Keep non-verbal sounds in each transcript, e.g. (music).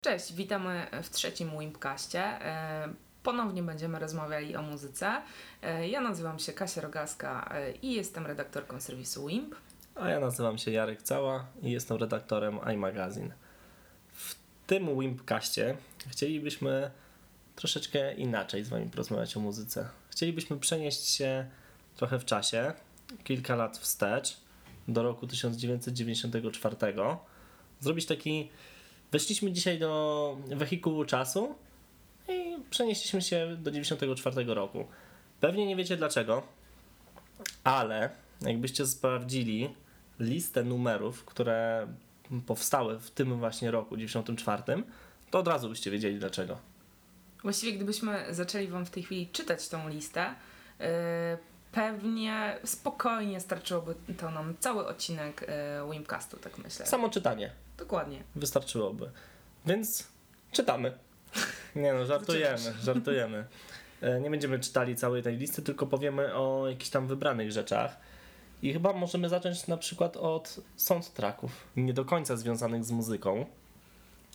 Cześć, witamy w trzecim Wimpkaście. E, Ponownie będziemy rozmawiali o muzyce. E, Ja nazywam się Kasia Rogaska e, i jestem redaktorką serwisu Wimp. A ja nazywam się Jarek Cała i jestem redaktorem iMagazine. W tym Wimpkaście chcielibyśmy troszeczkę inaczej z Wami porozmawiać o muzyce. Chcielibyśmy przenieść się trochę w czasie, kilka lat wstecz, do roku 1994. Zrobić taki. Weszliśmy dzisiaj do wehikułu czasu i przenieśliśmy się do 94 roku. Pewnie nie wiecie dlaczego, ale jakbyście sprawdzili listę numerów, które powstały w tym właśnie roku 94, to od razu byście wiedzieli dlaczego. Właściwie, gdybyśmy zaczęli Wam w tej chwili czytać tą listę, e, pewnie spokojnie starczyłoby to nam cały odcinek e, Wimpcastu, tak myślę. Samo czytanie Dokładnie. wystarczyłoby. Więc czytamy. Nie no, żartujemy, żartujemy. E, Nie będziemy czytali całej tej listy, tylko powiemy o jakichś tam wybranych rzeczach. I chyba możemy zacząć na przykład od soundtracków, nie do końca związanych z muzyką.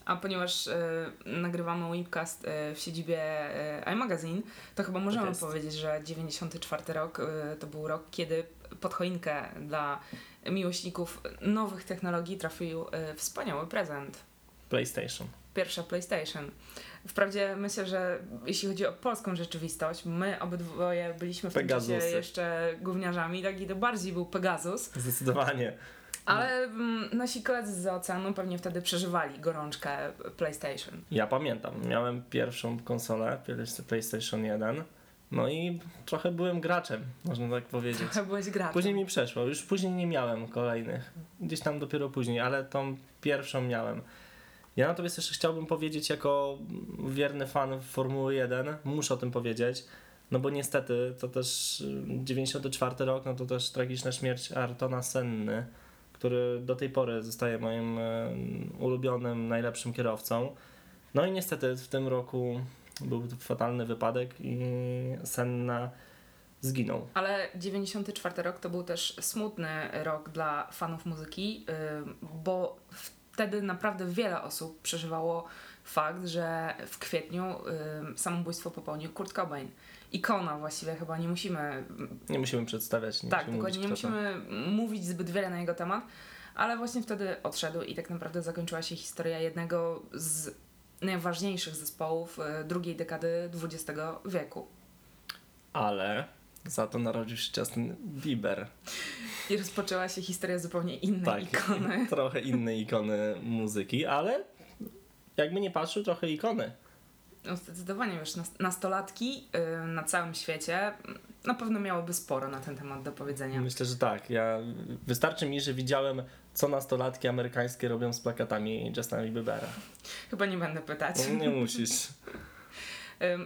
A ponieważ e, nagrywamy Webcast e, w siedzibie e, iMagazine, to chyba możemy jest. powiedzieć, że 94 rok e, to był rok, kiedy pod choinkę dla miłośników nowych technologii trafił e, wspaniały prezent. PlayStation. Pierwsza PlayStation. Wprawdzie myślę, że jeśli chodzi o polską rzeczywistość, my obydwoje byliśmy w tym czasie Pegasusy. jeszcze gówniarzami, taki to bardziej był Pegasus, Zdecydowanie. ale mm, nasi koledzy z oceanu pewnie wtedy przeżywali gorączkę PlayStation. Ja pamiętam, miałem pierwszą konsolę, PlayStation 1, no i trochę byłem graczem, można tak powiedzieć. Trochę byłeś graczem. Później mi przeszło, już później nie miałem kolejnych, gdzieś tam dopiero później, ale tą pierwszą miałem. Ja natomiast jeszcze chciałbym powiedzieć, jako wierny fan Formuły 1, muszę o tym powiedzieć, no bo niestety to też y, 94 rok, no to też tragiczna śmierć Artona Senny, który do tej pory zostaje moim e, ulubionym, najlepszym kierowcą. No i niestety w tym roku był fatalny wypadek i Senna zginął. Ale 94 rok to był też smutny rok dla fanów muzyki, yy, bo wtedy naprawdę wiele osób przeżywało fakt, że w kwietniu yy, samobójstwo popełnił Kurt Cobain. Ikona właściwie chyba nie musimy Nie musimy przedstawiać, nie tak, musimy dokładnie nie musimy mówić zbyt wiele na jego temat, ale właśnie wtedy odszedł i tak naprawdę zakończyła się historia jednego z najważniejszych zespołów y, drugiej dekady XX wieku. Ale za to narodził się Justin Bieber. I rozpoczęła się historia zupełnie innej Tak, ikony. trochę innej ikony muzyki, ale jakby nie patrzył, trochę ikony. No zdecydowanie, wiesz, nas- nastolatki y, na całym świecie y, na pewno miałyby sporo na ten temat do powiedzenia. Myślę, że tak. Ja, wystarczy mi, że widziałem, co nastolatki amerykańskie robią z plakatami Justina Biebera. Chyba nie będę pytać. Nie musisz. (laughs)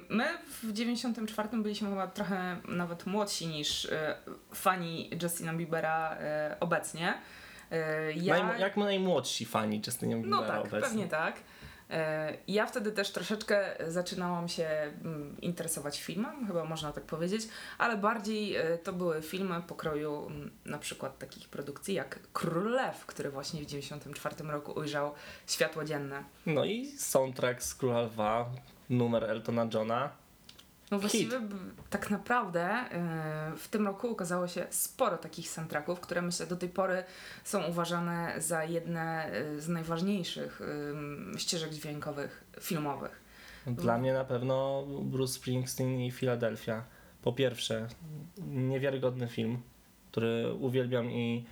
My w 94 byliśmy chyba trochę nawet młodsi niż y, fani Justina Biebera y, obecnie. Ja... Jak najmłodsi fani Justina Biebera No tak, obecnie. pewnie tak. E, Ja wtedy też troszeczkę zaczynałam się mm, interesować filmem, chyba można tak powiedzieć, ale bardziej e, to były filmy pokroju mm, na przykład takich produkcji jak Król Lew, który właśnie w 1994 roku ujrzał światło dzienne. No i soundtrack z Króla Lwa, numer Eltona Johna. No właściwie tak naprawdę e, w tym roku ukazało się sporo takich soundtracków, które myślę do tej pory są uważane za jedne e, z najważniejszych ścieżek dźwiękowych filmowych. Dla mnie na pewno Bruce Springsteen i Philadelphia. Po pierwsze, niewiarygodny film, który uwielbiam i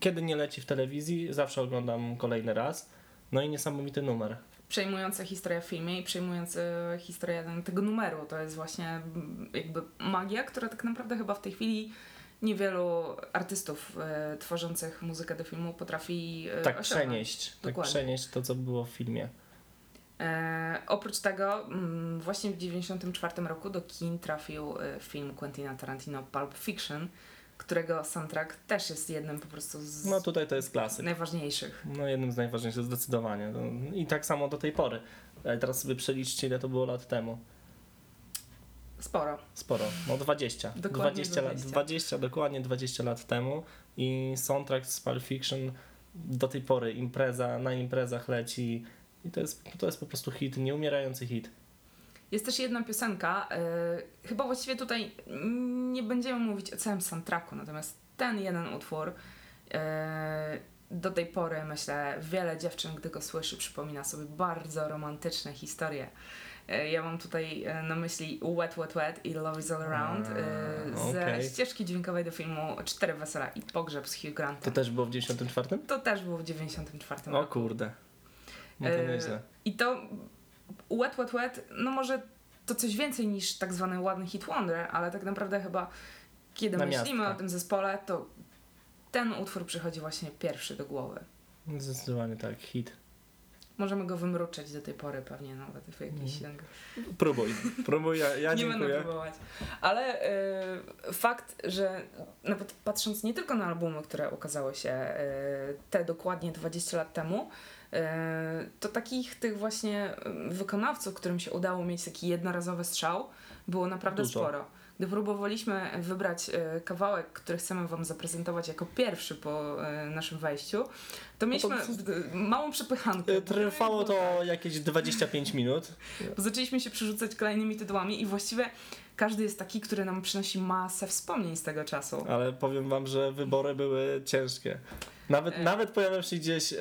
kiedy nie leci w telewizji, zawsze oglądam kolejny raz. No i niesamowity numer. Przejmująca historia w filmie i przejmująca historia tego numeru. To jest właśnie jakby magia, która tak naprawdę chyba w tej chwili niewielu artystów e, tworzących muzykę do filmu potrafi e, Tak osiągnąć. przenieść, tak Dokładnie. przenieść to, co było w filmie. E, oprócz tego mm, właśnie w 1994 roku do kin trafił e, film Quentina Tarantino Pulp Fiction, którego soundtrack też jest jednym po prostu z No tutaj to jest klasyk. najważniejszych. No jednym z najważniejszych zdecydowanie. No, I tak samo do tej pory. Ale teraz sobie przeliczcie, ile to było lat temu. Sporo. Sporo, no 20. Dokładnie 20, lat, 20. 20, dokładnie 20 lat temu i soundtrack z Pulp Fiction do tej pory impreza, na imprezach leci I to jest, to jest po prostu hit, nieumierający hit. Jest też jedna piosenka, yy, chyba właściwie tutaj nie będziemy mówić o całym soundtracku, natomiast ten jeden utwór yy, do tej pory, myślę, wiele dziewczyn, gdy go słyszy, przypomina sobie bardzo romantyczne historie. Yy, ja mam tutaj na myśli Wet Wet Wet i Love is All Around yy, ze okej. ścieżki dźwiękowej do filmu Cztery Wesela i Pogrzeb z Hugh To Grantem. też było w 94? To też było w 94 O roku. kurde. No to E, nieźle. I to Wet Wet Wet, no może to coś więcej niż tak zwany ładny hit wonder, ale tak naprawdę chyba kiedy Namiastka. myślimy o tym zespole, to ten utwór przychodzi właśnie pierwszy do głowy. Zdecydowanie tak, hit. Możemy go wymruczeć do tej pory pewnie nawet w jakiś mm. Próbuj, próbuj, ja, ja (laughs) Nie będę dziękuję. próbować. Ale y, fakt, że nawet patrząc nie tylko na albumy, które ukazały się y, te dokładnie 20 lat temu, to takich tych właśnie wykonawców, którym się udało mieć taki jednorazowy strzał, było naprawdę Dużo. sporo. Gdy próbowaliśmy wybrać y, kawałek, który chcemy Wam zaprezentować jako pierwszy po y, naszym wejściu, to mieliśmy y, małą przepychankę. E, Trwało to jakieś 25 minut. (laughs) Zaczęliśmy się przerzucać kolejnymi tytułami i właściwie każdy jest taki, który nam przynosi masę wspomnień z tego czasu. Ale powiem wam, że wybory były ciężkie. Nawet, E. nawet pojawił się gdzieś e,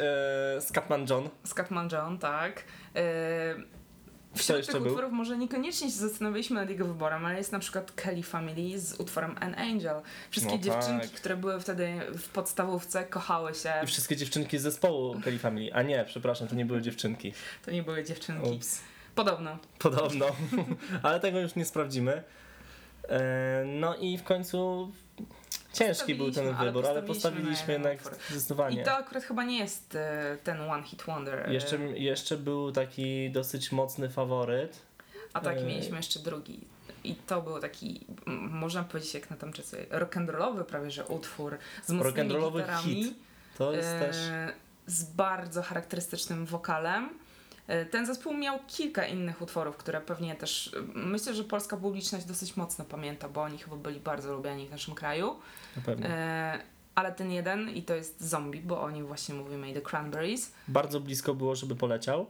Scatman John. Scatman John, tak. Kto Wśród jeszcze tych był? utworów może niekoniecznie się zastanawialiśmy nad jego wyborem, ale jest na przykład Kelly Family z utworem An Angel. Wszystkie No dziewczynki, tak. które były wtedy w podstawówce, kochały się. I wszystkie dziewczynki z zespołu Kelly Family. A nie, przepraszam, to nie były dziewczynki. To nie były dziewczynki. Ups. Podobno. Podobno. (laughs) Ale tego już nie sprawdzimy. E, no i w końcu ciężki był ten wybór, ale postawiliśmy jednak zdecydowanie. I to akurat chyba nie jest e, ten One Hit Wonder. e, Jeszcze, jeszcze był taki dosyć mocny faworyt. A tak, mieliśmy jeszcze drugi. I to był taki, można powiedzieć jak na tam czasy, rock'n'rollowy prawie, że utwór z mocnymi gitarami. hit. To jest e, też. Z bardzo charakterystycznym wokalem. Ten zespół miał kilka innych utworów, które pewnie też, myślę, że polska publiczność dosyć mocno pamięta, bo oni chyba byli bardzo lubiani w naszym kraju. Na pewno. E, ale ten jeden, i to jest Zombie, bo o nim właśnie mówimy, i The Cranberries, Bardzo blisko było, żeby poleciał,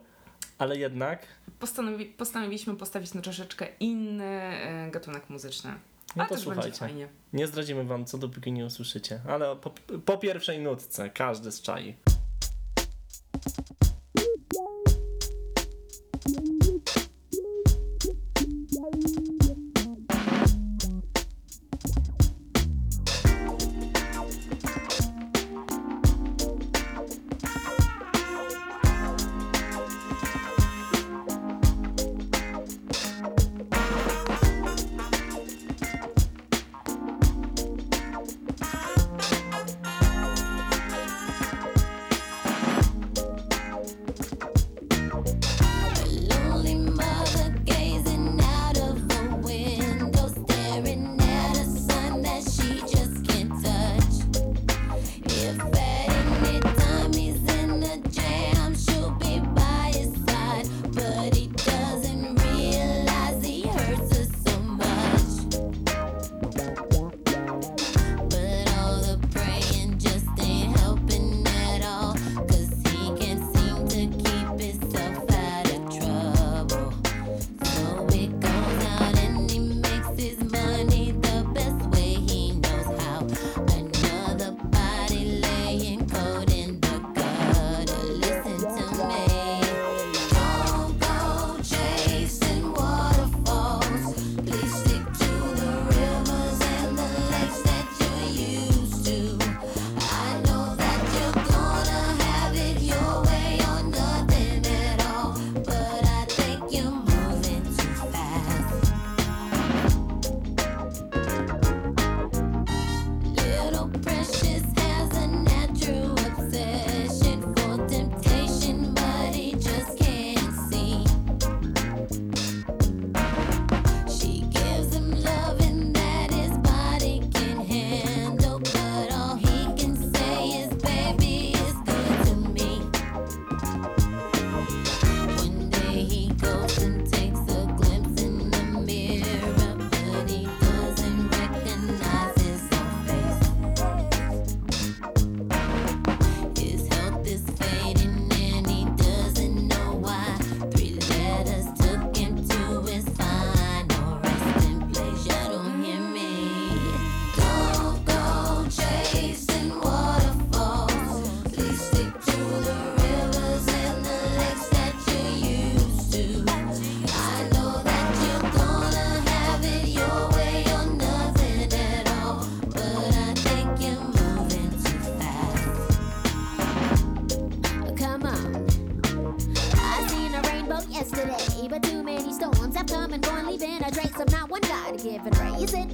ale jednak. postanowi, postanowiliśmy postawić na troszeczkę inny e, gatunek muzyczny. No Ale to też słuchajcie. fajnie. Nie zdradzimy wam co dopóki nie usłyszycie, ale po, po pierwszej nutce każdy z czai.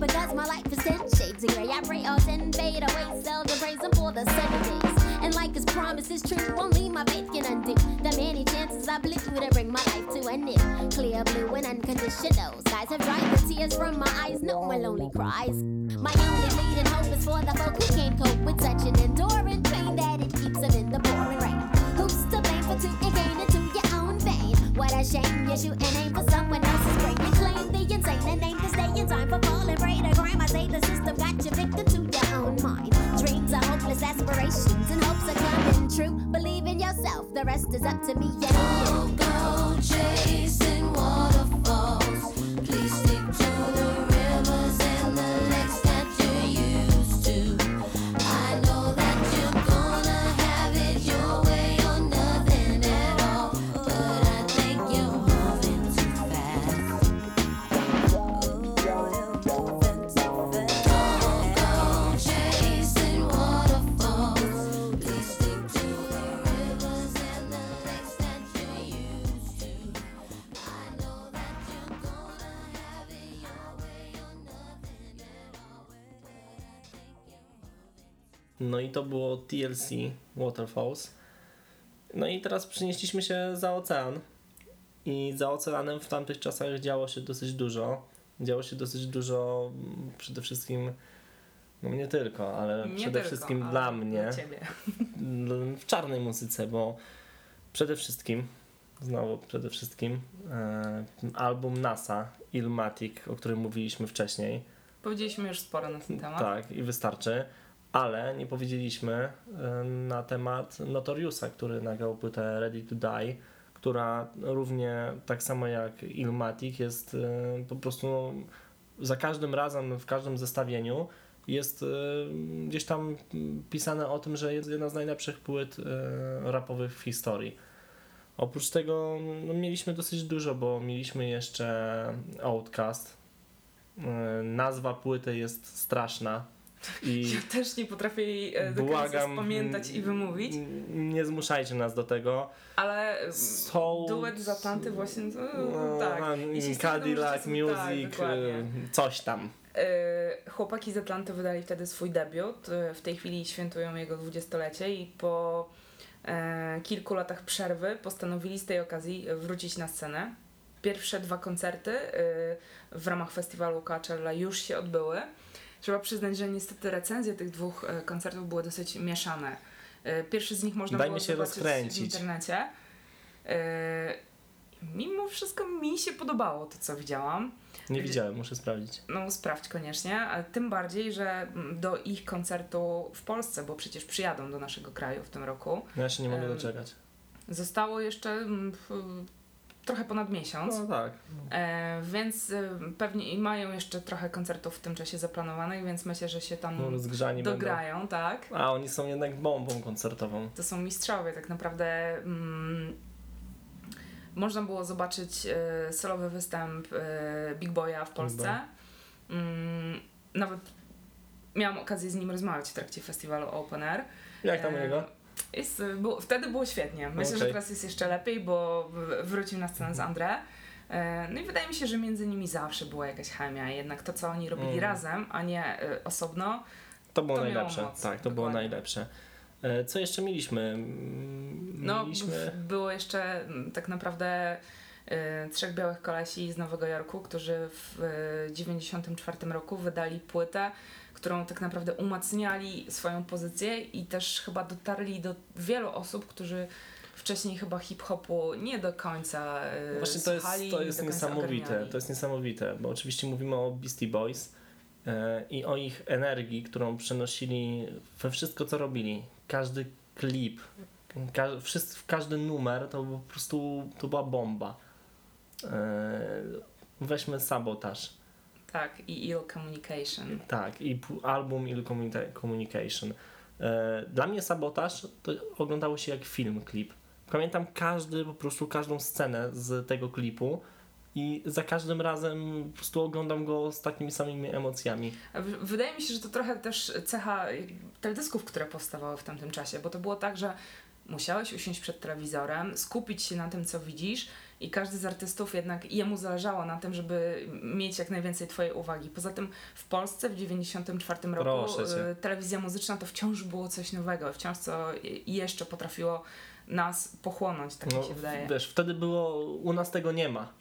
Because my life is ten shades of gray? I pray all ten fade away, seldom praise him for the seven days. And like his promise is true, only my faith can undo the many chances I blew to bring my life to an end. Clear blue and unconditional skies have dried the tears from my eyes. No one lonely cries. My only leading hope is for the folk who can't cope with such an enduring pain that it keeps them in the pouring rain. Who's to blame for two and gain into your own vein? What a shame you shoot an aim for someone else's brain. You the insane and aim to stay in time for falling prey to crime. I say the system got you victim to your own mind. Dreams are hopeless aspirations and hopes are coming true. Believe in yourself, the rest is up to me and you. Go chasing No i to było TLC Waterfalls. No i teraz przenieśliśmy się za ocean. I za oceanem w tamtych czasach działo się dosyć dużo. Działo się dosyć dużo mm, przede wszystkim, no nie tylko, ale Nie przede tylko, wszystkim ale dla mnie Dla (laughs) w czarnej muzyce, bo przede wszystkim, znowu przede wszystkim, e, album NASA, Ilmatic, o którym mówiliśmy wcześniej, Powiedzieliśmy już sporo na ten temat. tak, i wystarczy. Ale nie powiedzieliśmy e, na temat Notoriusa, który nagrał płytę Ready to Die, która równie tak samo jak Ilmatic jest e, po prostu za każdym razem, w każdym zestawieniu jest e, gdzieś tam pisane o tym, że jest jedna z najlepszych płyt rapowych w historii. Oprócz tego no, mieliśmy dosyć dużo, bo mieliśmy jeszcze Outcast. Nazwa płyty jest straszna. I Ja też nie potrafię jej e, do końca błagam, spamiętać i wymówić, Nie zmuszajcie nas do tego. ale e, Soul- duet z Atlanty właśnie, no, No, tak. Jeśli z tego Cadillac tak, Music, y, coś tam. E, Chłopaki z Atlanty wydali wtedy swój debiut. E, W tej chwili świętują jego dwudziestolecie i po kilku latach przerwy postanowili z tej okazji wrócić na scenę. Pierwsze dwa koncerty w ramach festiwalu Coachella już się odbyły. Trzeba przyznać, że niestety recenzje tych dwóch e, koncertów były dosyć mieszane. E, Pierwszy z nich można było się rozkręcić. w internecie. E, Mimo wszystko mi się podobało to, co widziałam. Nie widziałem, muszę sprawdzić. No, sprawdź koniecznie. Tym bardziej, że mm, do ich koncertu w Polsce, bo przecież przyjadą do naszego kraju w tym roku, No ja się nie mogę doczekać. zostało jeszcze mm, trochę ponad miesiąc. No tak. E, więc y, pewnie i mają jeszcze trochę koncertów w tym czasie zaplanowanych, więc myślę, że się tam No, rozgrzani będą. dograją, tak. A oni są jednak bombą koncertową. To są mistrzowie, tak naprawdę. Mm, można było zobaczyć e, solowy występ e, Big Boya w Polsce. Mm, nawet miałam okazję z nim rozmawiać w trakcie festiwalu Open Air. Jak tam u E? Jest, było, wtedy było świetnie. Myślę, że Okej. teraz jest jeszcze lepiej, bo wrócił na scenę z André. E, No i wydaje mi się, że między nimi zawsze była jakaś chemia. Jednak to, co oni robili Mm. razem, a nie e, osobno, To było to najlepsze. moc, tak, to było dokładnie. najlepsze. E, Co jeszcze mieliśmy? Mm, No, Mieliśmy... było jeszcze mm, tak naprawdę trzech białych kolesi z Nowego Jorku, którzy w y, 94 roku wydali płytę, którą tak naprawdę umacniali swoją pozycję i też chyba dotarli do wielu osób, którzy wcześniej chyba hip-hopu nie do końca y, Właśnie to jest, to jest niesamowite. ogarniali. To jest niesamowite, bo oczywiście mówimy o Beastie Boys e, i o ich energii, którą przenosili we wszystko, co robili. Każdy klip, ka wszyscy, każdy numer to po prostu to była bomba. E, weźmy Sabotage. Tak, i Ill Communication. Tak, i album Ill Communi- Communication. E, Dla mnie Sabotaż to oglądało się jak film, klip. Pamiętam każdy, po prostu każdą scenę z tego klipu i za każdym razem po prostu oglądam go z takimi samymi emocjami. Wydaje mi się, że to trochę też cecha teledysków, które powstawały w tamtym czasie, bo to było tak, że musiałeś usiąść przed telewizorem, skupić się na tym, co widzisz i każdy z artystów jednak jemu zależało na tym, żeby mieć jak najwięcej twojej uwagi. Poza tym w Polsce w 94 roku y, telewizja muzyczna to wciąż było coś nowego, wciąż co jeszcze potrafiło nas pochłonąć, tak mi się wydaje. Wiesz, wtedy było, u nas tego nie ma.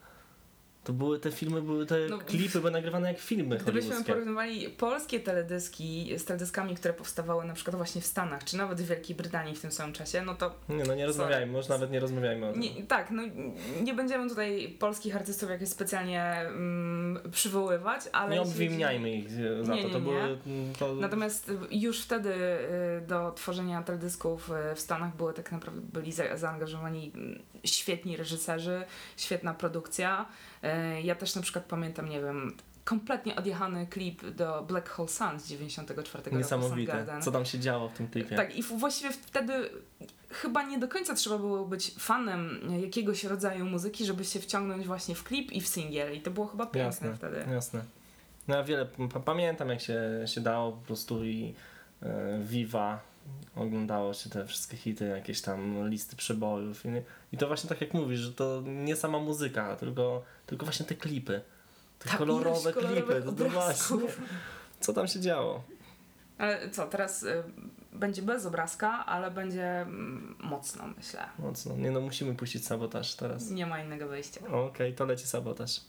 To były te filmy, były te No, klipy były nagrywane jak filmy Gdybyśmy porównywali polskie teledyski z teledyskami, które powstawały na przykład właśnie w Stanach, czy nawet w Wielkiej Brytanii w tym samym czasie, no to Nie no, nie rozmawiajmy, może nawet nie rozmawiajmy o tym. nie, tak, no nie będziemy tutaj polskich artystów jakoś specjalnie mm, przywoływać, ale... nie obwiniajmy ich e, za Nie, to. to nie. były. mm, To... Natomiast już wtedy y, do tworzenia teledysków y, w Stanach były tak naprawdę byli za, zaangażowani mm, świetni reżyserzy, świetna produkcja. Y, Ja też na przykład pamiętam, nie wiem, kompletnie odjechany klip do Black Hole Sun z 94 roku Niesamowite. Co tam się działo w tym klipie? Tak, i właściwie wtedy chyba nie do końca trzeba było być fanem jakiegoś rodzaju muzyki, żeby się wciągnąć właśnie w klip i w singiel. I to było chyba piękne Jasne, wtedy. jasne. No ja wiele pamiętam jak się, się dało po prostu i e, Viva oglądało się te wszystkie hity, jakieś tam listy przebojów i, i to właśnie tak jak mówisz, że to nie sama muzyka, tylko, tylko właśnie te klipy. Te Tak, kolorowe klipy, to, to właśnie. Co tam się działo? Ale co, teraz y, będzie bez obrazka, ale będzie mm, mocno, myślę. Mocno. Nie no, musimy puścić sabotaż teraz. Nie ma innego wyjścia. Okej, to leci sabotaż.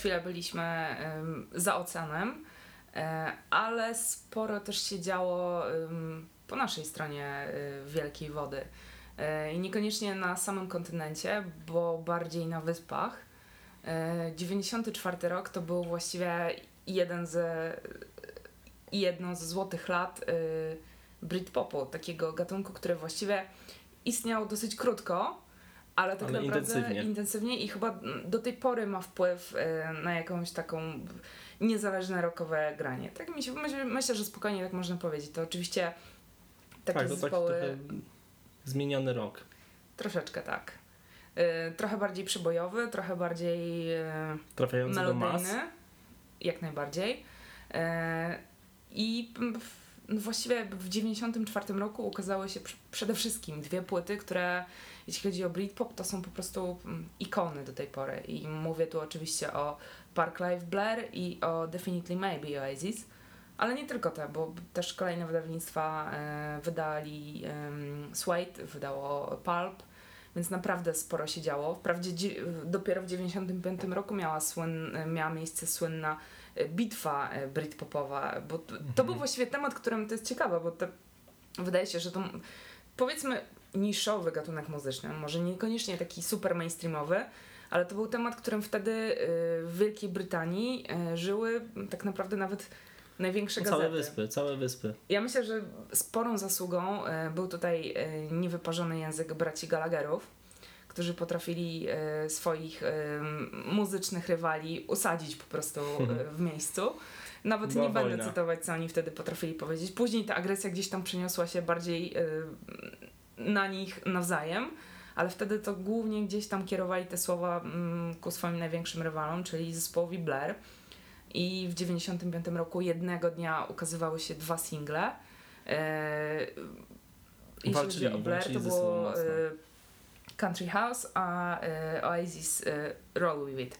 Chwilę byliśmy za oceanem, e, ale sporo też się działo po naszej stronie e, wielkiej wody. E, I niekoniecznie na samym kontynencie, bo bardziej na wyspach. E, 94 rok to był właściwie jeden z jedno z złotych lat Britpopu, takiego gatunku, który właściwie istniał dosyć krótko, ale tak Ale naprawdę intensywnie. intensywnie i chyba do tej pory ma wpływ e, na jakąś taką niezależne rockowe granie. Tak mi się, myślę, myślę, że spokojnie tak można powiedzieć. To oczywiście takie tak, to zespoły zmieniony rok. troszeczkę tak. E, trochę bardziej przybojowy, trochę bardziej e, Trafiający do mas. melodyjny, jak najbardziej. I no właściwie w 94 roku ukazały się pr- przede wszystkim dwie płyty, które jeśli chodzi o Britpop, to są po prostu mm, ikony do tej pory. I mówię tu oczywiście o Park Life Blair i o Definitely Maybe Oasis. Ale nie tylko te, bo też kolejne wydawnictwa e, wydali um, Suede, wydało Pulp, więc naprawdę sporo się działo. Wprawdzie dzi- dopiero w 95 roku miała, słyn, miała miejsce słynna e, bitwa e, britpopowa, bo to, to był właściwie temat, którym to jest ciekawe, bo wydaje się, że to powiedzmy niszowy gatunek muzyczny, może niekoniecznie taki super mainstreamowy, ale to był temat, którym wtedy e, w Wielkiej Brytanii e, żyły tak naprawdę nawet największe gazety. Całe wyspy, całe wyspy. Ja myślę, że sporą zasługą e, był tutaj niewyparzony język braci Gallagherów, którzy potrafili swoich muzycznych rywali usadzić po prostu (laughs) w miejscu. Nawet Była nie będę wojna. cytować, co oni wtedy potrafili powiedzieć. Później ta agresja gdzieś tam przeniosła się bardziej na nich nawzajem, ale wtedy to głównie gdzieś tam kierowali te słowa mm, ku swoim największym rywalom, czyli zespołowi Blair. I w 95 roku jednego dnia ukazywały się dwa single. Jeśli Walczyli, chodzi o Blair, to było e, Country House, a e, Oasis e, Roll With It.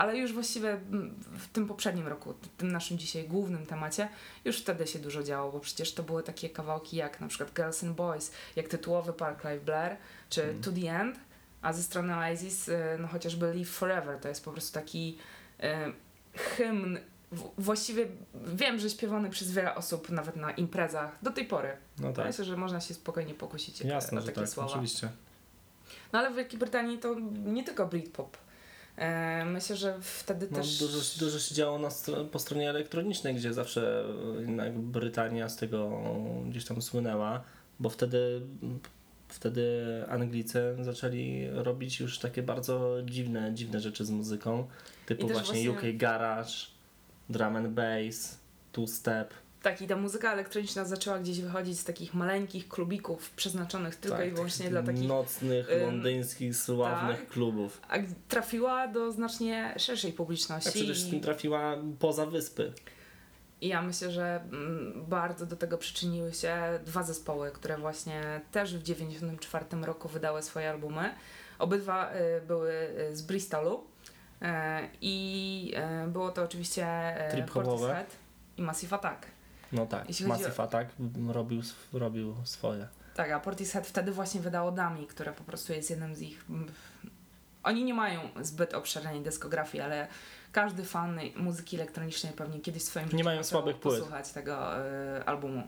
Ale już właściwie mm, w tym poprzednim roku, w tym naszym dzisiaj głównym temacie, już wtedy się dużo działo, bo przecież to były takie kawałki jak na przykład Girls and Boys, jak tytułowy Park Life Blair, czy Mm. To The End, a ze strony Oasis, e, no chociażby Live Forever, to jest po prostu taki e, hymn, w- właściwie wiem, że śpiewany przez wiele osób, nawet na imprezach, do tej pory. No tak. Myślę, że można się spokojnie pokusić te- Jasne, o takie tak, słowa. oczywiście. No ale w Wielkiej Brytanii to nie tylko Britpop. E, myślę, że wtedy No, też... dużo, dużo się działo na stro- po stronie elektronicznej, gdzie zawsze jednak Brytania z tego gdzieś tam słynęła, bo wtedy, wtedy Anglicy zaczęli robić już takie bardzo dziwne, dziwne rzeczy z muzyką, typu właśnie, właśnie- UK Garage, Drum and Bass, Two Step. Tak, i ta muzyka elektroniczna zaczęła gdzieś wychodzić z takich maleńkich klubików przeznaczonych tylko tak, i wyłącznie dla takich... nocnych, londyńskich, sławnych tak. klubów. A trafiła do znacznie szerszej publiczności. A przede wszystkim trafiła poza wyspy. I ja myślę, że mm, bardzo do tego przyczyniły się dwa zespoły, które właśnie też w 1994 roku wydały swoje albumy. Obydwa y, były y, z Bristolu. Y, I było to oczywiście Trip-hopowe. Portishead i Massive Attack. No tak, Jeśli Massive Attack robił, robił swoje. Tak, a Portishead wtedy właśnie wydało Dami, które po prostu jest jednym z ich... Oni nie mają zbyt obszernej dyskografii, ale każdy fan muzyki elektronicznej pewnie kiedyś w swoim życiu Nie mają słabych płyt. posłuchać tego y, albumu.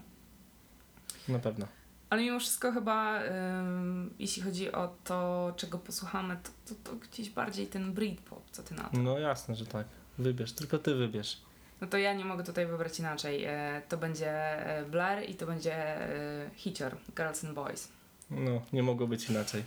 Na pewno. Ale mimo wszystko chyba, ym, jeśli chodzi o to, czego posłuchamy, to, to, to gdzieś bardziej ten Britpop, co ty na to? No jasne, że tak. Wybierz, tylko ty wybierz. No to ja nie mogę tutaj wybrać inaczej. E, to będzie e, Blair i to będzie e, Hitcher, Girls and Boys. No, nie mogło być inaczej.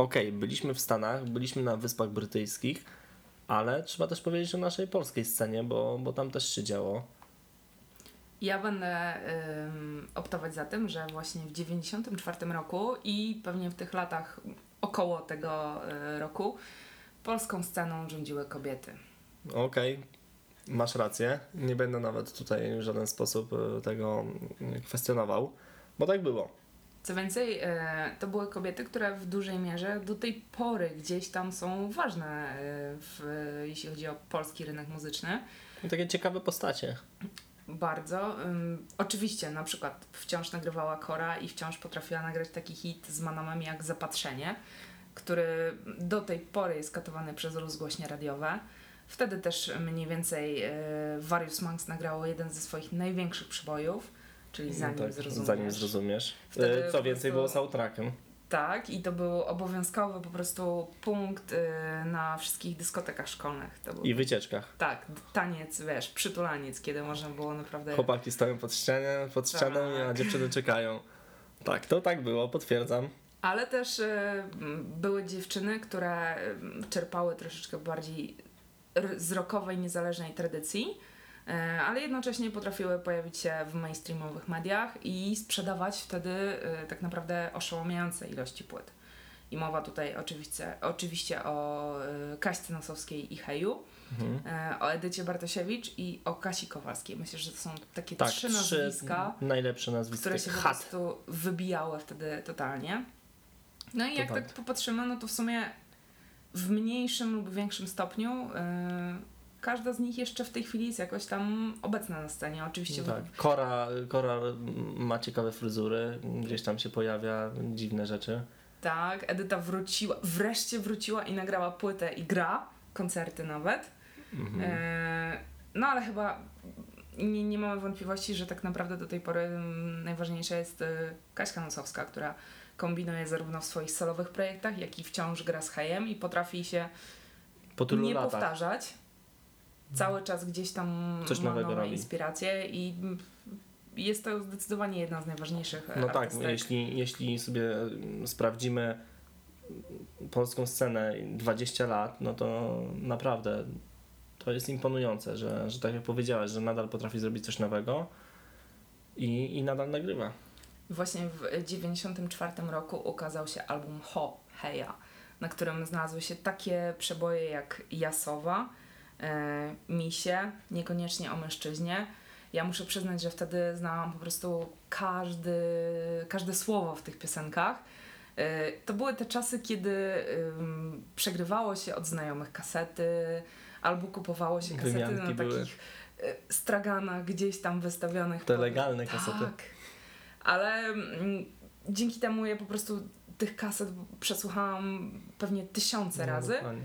Okej, byliśmy w Stanach, byliśmy na Wyspach Brytyjskich, ale trzeba też powiedzieć o naszej polskiej scenie, bo, bo tam też się działo. Ja będę ym, optować za tym, że właśnie w 94 roku i pewnie w tych latach około tego y, roku polską sceną rządziły kobiety. Okej, masz rację. Nie będę nawet tutaj w żaden sposób e, tego mm, kwestionował, bo tak było. Co więcej, y, to były kobiety, które w dużej mierze do tej pory gdzieś tam są ważne, y, w, jeśli chodzi o polski rynek muzyczny. I takie ciekawe postacie. Bardzo. Oczywiście, na przykład wciąż nagrywała Kora i wciąż potrafiła nagrać taki hit z Manamami jak Zapatrzenie, który do tej pory jest katowany przez rozgłośnie radiowe. Wtedy też mniej więcej y, Various Monks nagrało jeden ze swoich największych przybojów, czyli Zanim tak, Zrozumiesz. Zanim zrozumiesz. Wtedy E, Co po więcej prostu- było soundtrackiem. Tak, i to był obowiązkowy po prostu punkt y, na wszystkich dyskotekach szkolnych. I wycieczkach. tak, taniec, wiesz, przytulaniec, kiedy można było naprawdę... Chłopaki stoją pod, ścianie, pod ścianą, a Tak. dziewczyny czekają. Tak, to tak było, potwierdzam. Ale też m, były dziewczyny, które czerpały troszeczkę bardziej z rockowej, niezależnej tradycji, ale jednocześnie potrafiły pojawić się w mainstreamowych mediach i sprzedawać wtedy y, tak naprawdę oszałamiające ilości płyt. I mowa tutaj oczywiście, oczywiście o y, Kaśce Nosowskiej i Heju, Mhm. o Edycie Bartosiewicz i o Kasi Kowalskiej. Myślę, że to są takie Tak, trzy nazwiska najlepsze nazwiska. które się po Hat. prostu wybijały wtedy totalnie. No i jak To tak tak. popatrzymy, no to w sumie w mniejszym lub większym stopniu yy, każda z nich jeszcze w tej chwili jest jakoś tam obecna na scenie. Oczywiście Tak. Kora, Kora ma ciekawe fryzury, gdzieś tam się pojawia, dziwne rzeczy. tak, Edyta wróciła, wreszcie wróciła i nagrała płytę i gra, koncerty nawet. Mhm. E, no ale chyba nie, nie mamy wątpliwości, że tak naprawdę do tej pory najważniejsza jest e, Kaśka Nosowska, która kombinuje zarówno w swoich solowych projektach, jak i wciąż gra z Hejem i potrafi się Po tylu nie latach. powtarzać. Cały czas gdzieś tam Coś ma nowego nowe robi. inspiracje i jest to zdecydowanie jedna z najważniejszych No tak, artystek. jeśli, jeśli sobie mm, sprawdzimy polską scenę 20 lat, no to naprawdę to jest imponujące, że, że tak jak powiedziałaś, że nadal potrafi zrobić coś nowego i, i nadal nagrywa. Właśnie w 1994 roku ukazał się album Ho Heja, na którym znalazły się takie przeboje jak Jasowa, Misie, niekoniecznie o mężczyźnie. Ja muszę przyznać, że wtedy znałam po prostu każdy, każde słowo w tych piosenkach. E, To były te czasy, kiedy przegrywało się od znajomych kasety, albo kupowało się kasety Wymianki na były. takich e, straganach gdzieś tam wystawionych. Te pod- legalne kasety. Tak. Ale mm, dzięki temu ja po prostu tych kaset przesłuchałam pewnie tysiące No, razy. dokładnie.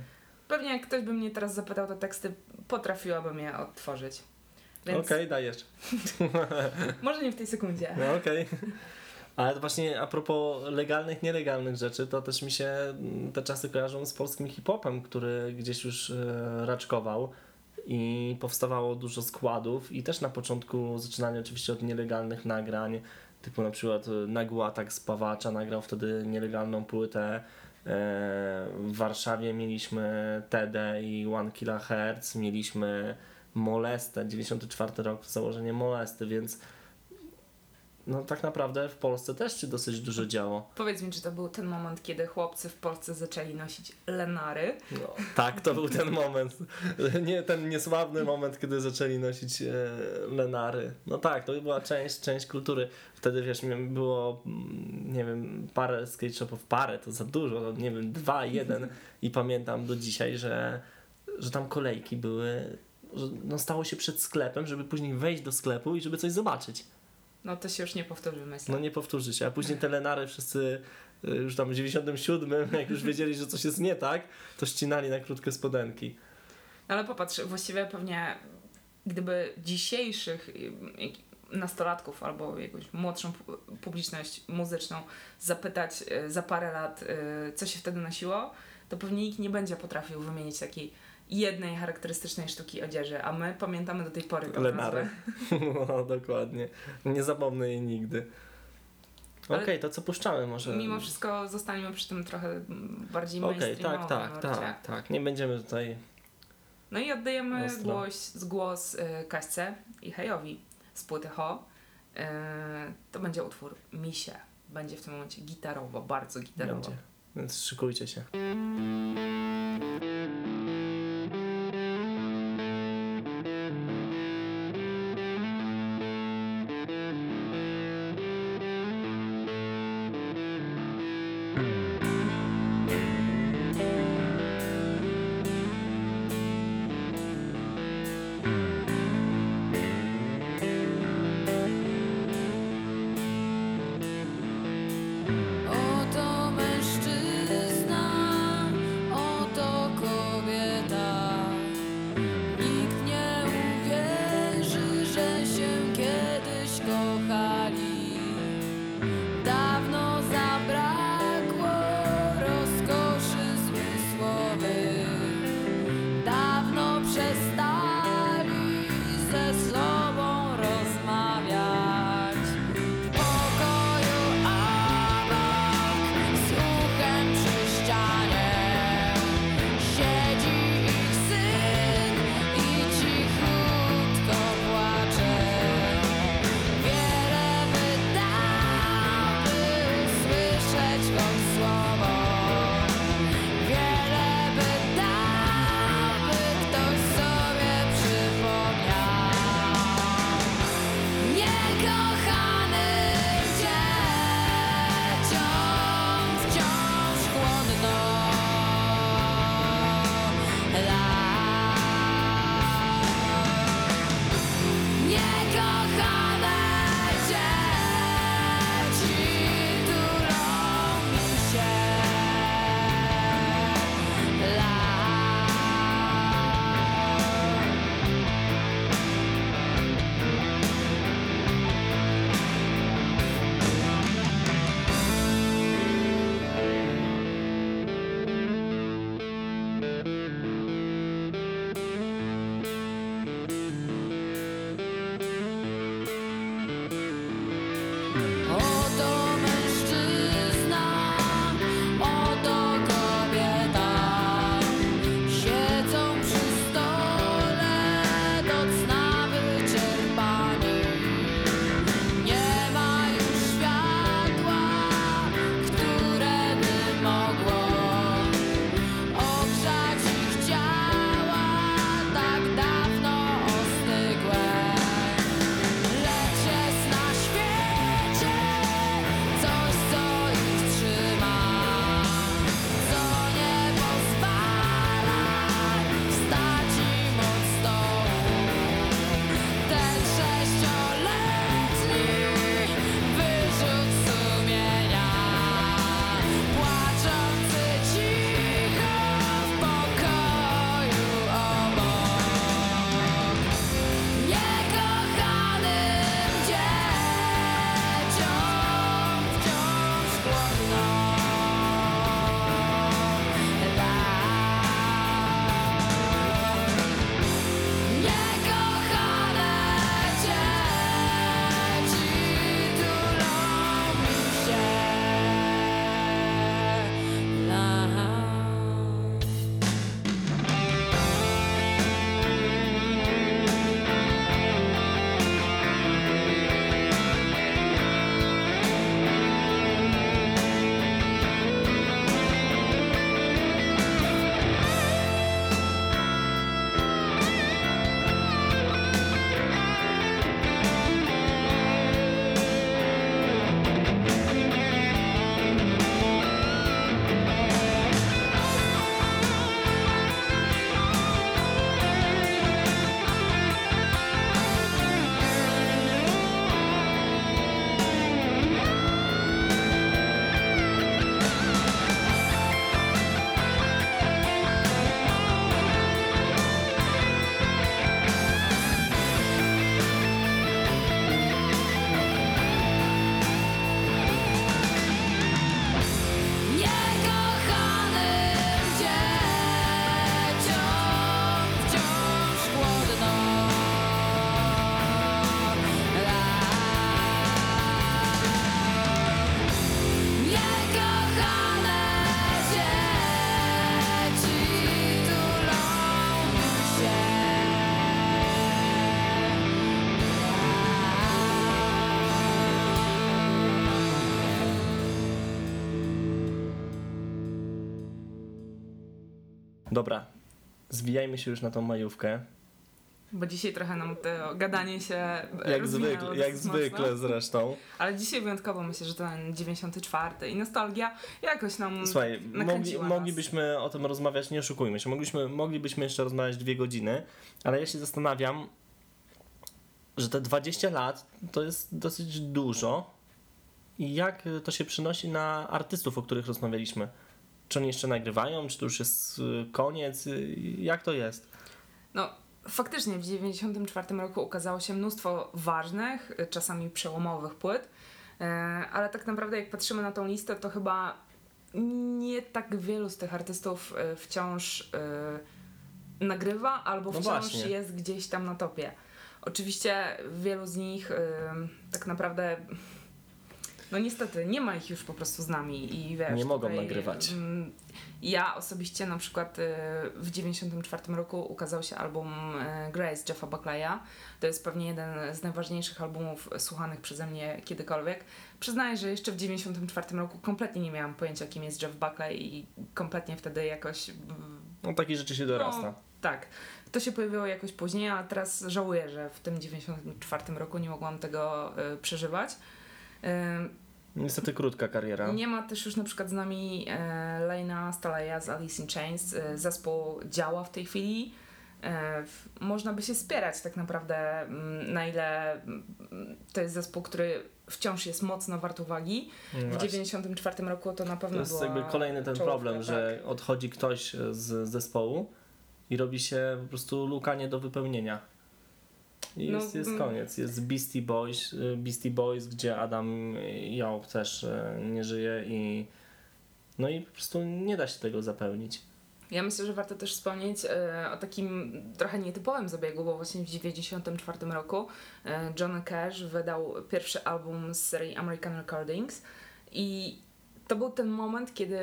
Pewnie jak ktoś by mnie teraz zapytał te teksty, potrafiłabym je odtworzyć. Więc Okej, dajesz. (laughs) może nie w tej sekundzie. No okej. Ale właśnie a propos legalnych, nielegalnych rzeczy, to też mi się mm, te czasy kojarzą z polskim hip-hopem, który gdzieś już e, raczkował i powstawało dużo składów i też na początku zaczynali oczywiście od nielegalnych nagrań, typu na przykład e, Nagły Atak z Pawacza nagrał wtedy nielegalną płytę. E, W Warszawie mieliśmy TD i One Kilohertz, mieliśmy Molestę, 94 rok założenie Molesty, więc no tak naprawdę w Polsce też się dosyć dużo działo. Powiedz mi, czy to był ten moment, kiedy chłopcy w Polsce zaczęli nosić lenary? No, tak, to był ten moment. (laughs) Nie, ten niesławny moment, kiedy zaczęli nosić e, lenary. No tak, to była część, część kultury. Wtedy wiesz, było, mm, nie wiem, parę skate shopów, parę to za dużo, no, nie wiem, dwa, jeden i pamiętam do dzisiaj, że, że tam kolejki były, że no stało się przed sklepem, żeby później wejść do sklepu i żeby coś zobaczyć. No to się już nie powtórzy, myślę. No nie powtórzy się, a później te lenary wszyscy y, już tam w 97, jak już wiedzieli, że coś jest nie tak, to ścinali na krótkie spodenki. Ale popatrz, właściwie pewnie gdyby dzisiejszych y, nastolatków albo jakąś młodszą pu- publiczność muzyczną zapytać y, za parę lat, co się wtedy nosiło, to pewnie nikt nie będzie potrafił wymienić takiej jednej charakterystycznej sztuki odzieży, a my pamiętamy do tej pory Lenary. (laughs) No dokładnie. Nie zapomnę jej nigdy. Okej, Ale- to co puszczamy może? Mimo wszystko zostaniemy przy tym trochę mm, bardziej Okej, mainstreamowym tak, tak, nurcie. tak, tak. Nie będziemy tutaj... No i oddajemy głos, głos y, Kaśce i Hejowi z płyty Ho. Y, to będzie utwór Misie. Będzie w tym momencie gitarowo, bardzo gitarowo. Będzie. Więc szykujcie się. Zwijajmy się już na tą majówkę. Bo dzisiaj trochę nam to gadanie się Jak zwykle, jak zwykle mocno. zresztą. Ale dzisiaj wyjątkowo myślę, że ten 94 i nostalgia jakoś nam Słuchaj, mogli, moglibyśmy o tym rozmawiać, nie oszukujmy się, moglibyśmy, moglibyśmy jeszcze rozmawiać dwie godziny, ale ja się zastanawiam, że te 20 lat to jest dosyć dużo i jak to się przynosi na artystów, o których rozmawialiśmy. Czy oni jeszcze nagrywają, czy to już jest y, koniec, y, jak to jest? No, faktycznie w 94 roku ukazało się mnóstwo ważnych, y, czasami przełomowych płyt, ale tak naprawdę jak patrzymy na tą listę, to chyba nie tak wielu z tych artystów wciąż nagrywa albo No wciąż właśnie. jest gdzieś tam na topie. Oczywiście wielu z nich tak naprawdę no niestety nie ma ich już po prostu z nami i wiesz, Nie mogą tutaj, nagrywać. mm, Ja osobiście na przykład y, w 94 roku ukazał się album y, Grace Jeffa Buckleya. To jest pewnie jeden z najważniejszych albumów słuchanych przeze mnie kiedykolwiek. Przyznaję, że jeszcze w 94 roku kompletnie nie miałam pojęcia kim jest Jeff Buckley i kompletnie wtedy jakoś mm, No takie rzeczy się dorasta. no, tak. To się pojawiło jakoś później, a teraz żałuję, że w tym 94 roku nie mogłam tego y, przeżywać. Y, Niestety krótka kariera. nie ma też już na przykład z nami e, Lena Staleja z Alice in Chains. E, zespół działa w tej chwili. E, w- można by się spierać tak naprawdę, mm, na ile mm, to jest zespół, który wciąż jest mocno wart uwagi. No W właśnie. 94 roku to na pewno To jest jakby kolejny ten czołówka, problem, że odchodzi ktoś z zespołu i robi się po prostu luka nie do wypełnienia. I No, jest, jest mm. koniec. Jest Beastie Boys, y, Beastie Boys, gdzie Adam Job też y, nie żyje i no i po prostu nie da się tego zapełnić. Ja myślę, że warto też wspomnieć e, o takim trochę nietypowym zabiegu, bo właśnie w 1994 roku John Cash wydał pierwszy album z serii American Recordings i to był ten moment, kiedy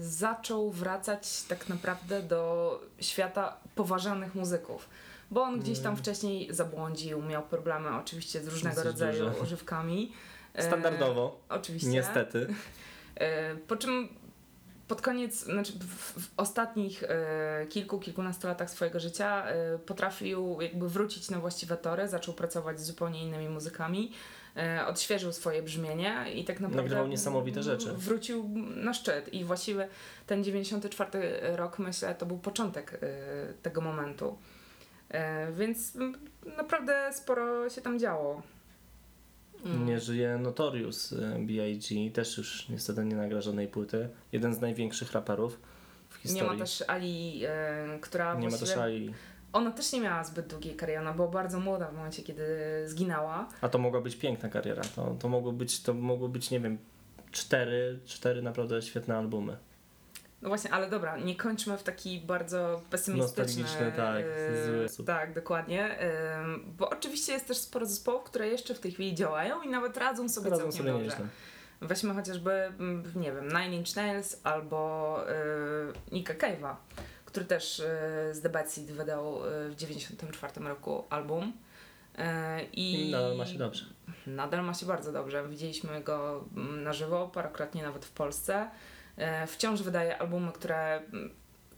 zaczął wracać tak naprawdę do świata poważanych muzyków. Bo on gdzieś tam wcześniej zabłądził, miał problemy oczywiście z różnego Dosyć rodzaju duże. używkami. (laughs) E, Standardowo, Oczywiście. niestety. E, Po czym pod koniec, znaczy w, w ostatnich e, kilku, kilkunastu latach swojego życia e, potrafił jakby wrócić na właściwe tory, zaczął pracować z zupełnie innymi muzykami, e, odświeżył swoje brzmienie i tak naprawdę Nagrywał niesamowite rzeczy. wrócił na szczyt i właściwie ten 94 rok myślę to był początek e, tego momentu. E, Więc naprawdę sporo się tam działo. Mm. Nie żyje Notorious y, B.I.G. Też już niestety nie nagra żadnej płyty. Jeden z największych raperów w Nie historii. ma też Ali, e, która Nie ma też AI. Ona też nie miała zbyt długiej kariery, ona była bardzo młoda w momencie, kiedy zginęła. A to mogła być piękna kariera. To, to, mogło być, to mogło być, nie wiem, cztery, cztery naprawdę świetne albumy. No właśnie, ale dobra, nie kończmy w taki bardzo pesymistyczny... Tak, e, zły sposób. Tak, dokładnie. Ym, bo oczywiście jest też sporo zespołów, które jeszcze w tej chwili działają i nawet radzą sobie Radzą całkiem sobie dobrze. nieźle. Weźmy chociażby, mm, nie wiem, Nine Inch Nails albo y, Nicka Cave'a, który też z The Bad Seed wydał w 94 roku album. I I nadal ma się dobrze. Nadal ma się bardzo dobrze. Widzieliśmy go mm, na żywo, parokrotnie nawet w Polsce. E, Wciąż wydaje albumy, które,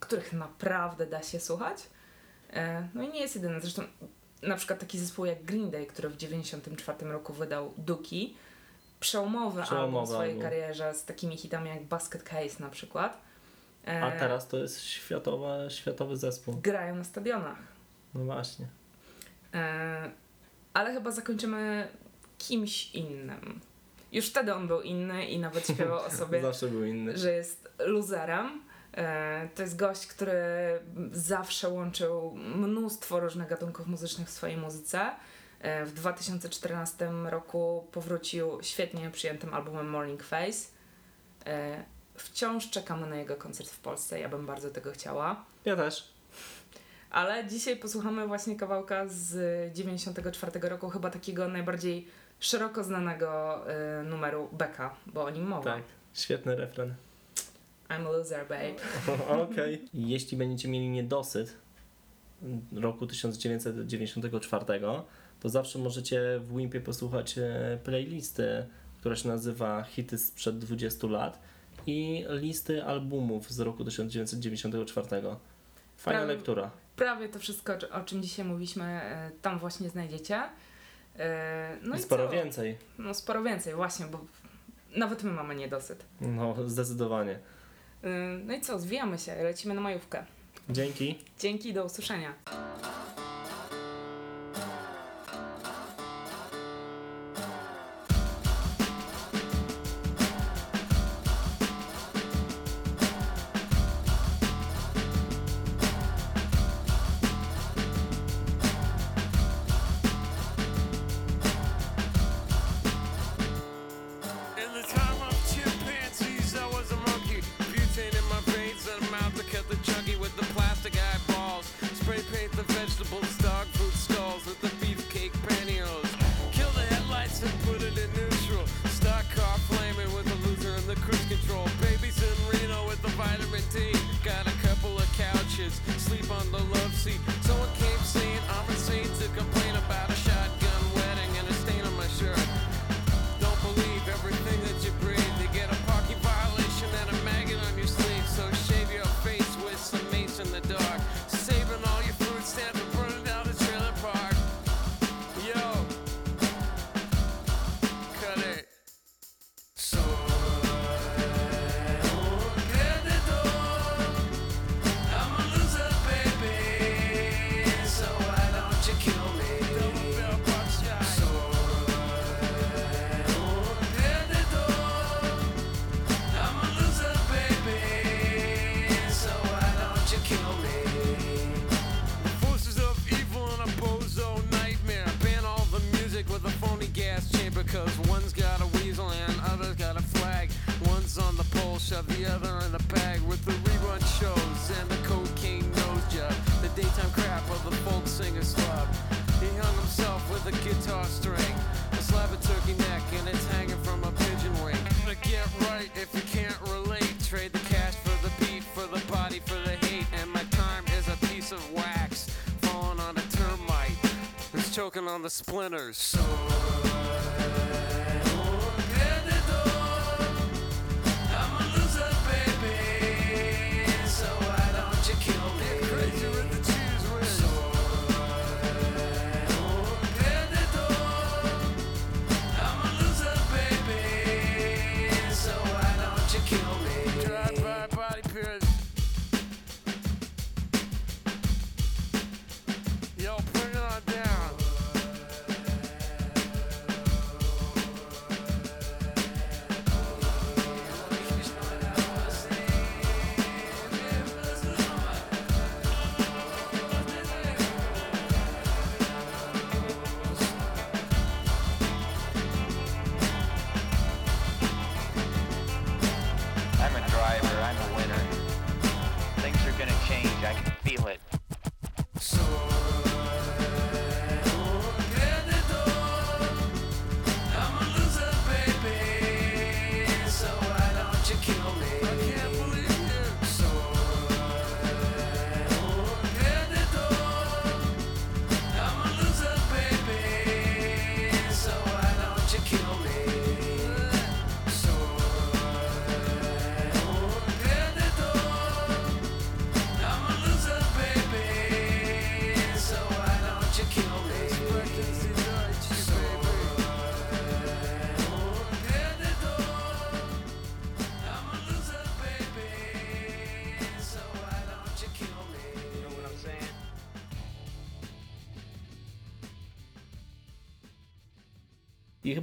których naprawdę da się słuchać. E, No i nie jest jedyny. Zresztą na przykład taki zespół jak Green Day, który w 94 roku wydał Duki. Przełomowy, album Przełomowy w swojej album. karierze z takimi hitami jak Basket Case na przykład. E, A teraz to jest światowa, światowy zespół. Grają na stadionach. No właśnie. Ale chyba zakończymy kimś innym. Już wtedy on był inny i nawet śpiewał o (laughs) sobie, że jest luzerem. E, To jest gość, który zawsze łączył mnóstwo różnych gatunków muzycznych w swojej muzyce. E, W 2014 roku powrócił świetnie przyjętym albumem Morning Face. E, Wciąż czekamy na jego koncert w Polsce. Ja bym bardzo tego chciała. Ja też. Ale dzisiaj posłuchamy właśnie kawałka z 94 roku, chyba takiego najbardziej szeroko znanego y, numeru Beka, bo o nim mowa. Tak, świetny refren. I'm a loser, babe. (laughs) Okej. Okay. Jeśli będziecie mieli niedosyt roku 1994, to zawsze możecie w Wimpie posłuchać e, playlisty, która się nazywa Hity sprzed 20 lat i listy albumów z roku 1994. Fajna prawie, lektura. Prawie to wszystko, o czym dzisiaj mówiliśmy, e, tam właśnie znajdziecie. E, no i sporo co? więcej. No sporo więcej, właśnie, bo nawet my mamy niedosyt. No, zdecydowanie. E, no i co, zwijamy się, lecimy na majówkę. Dzięki. Dzięki, do usłyszenia. on the splinters.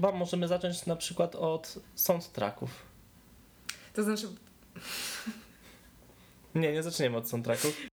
chyba możemy zacząć na przykład od soundtracków. To znaczy... Nie, nie zaczniemy od soundtracków.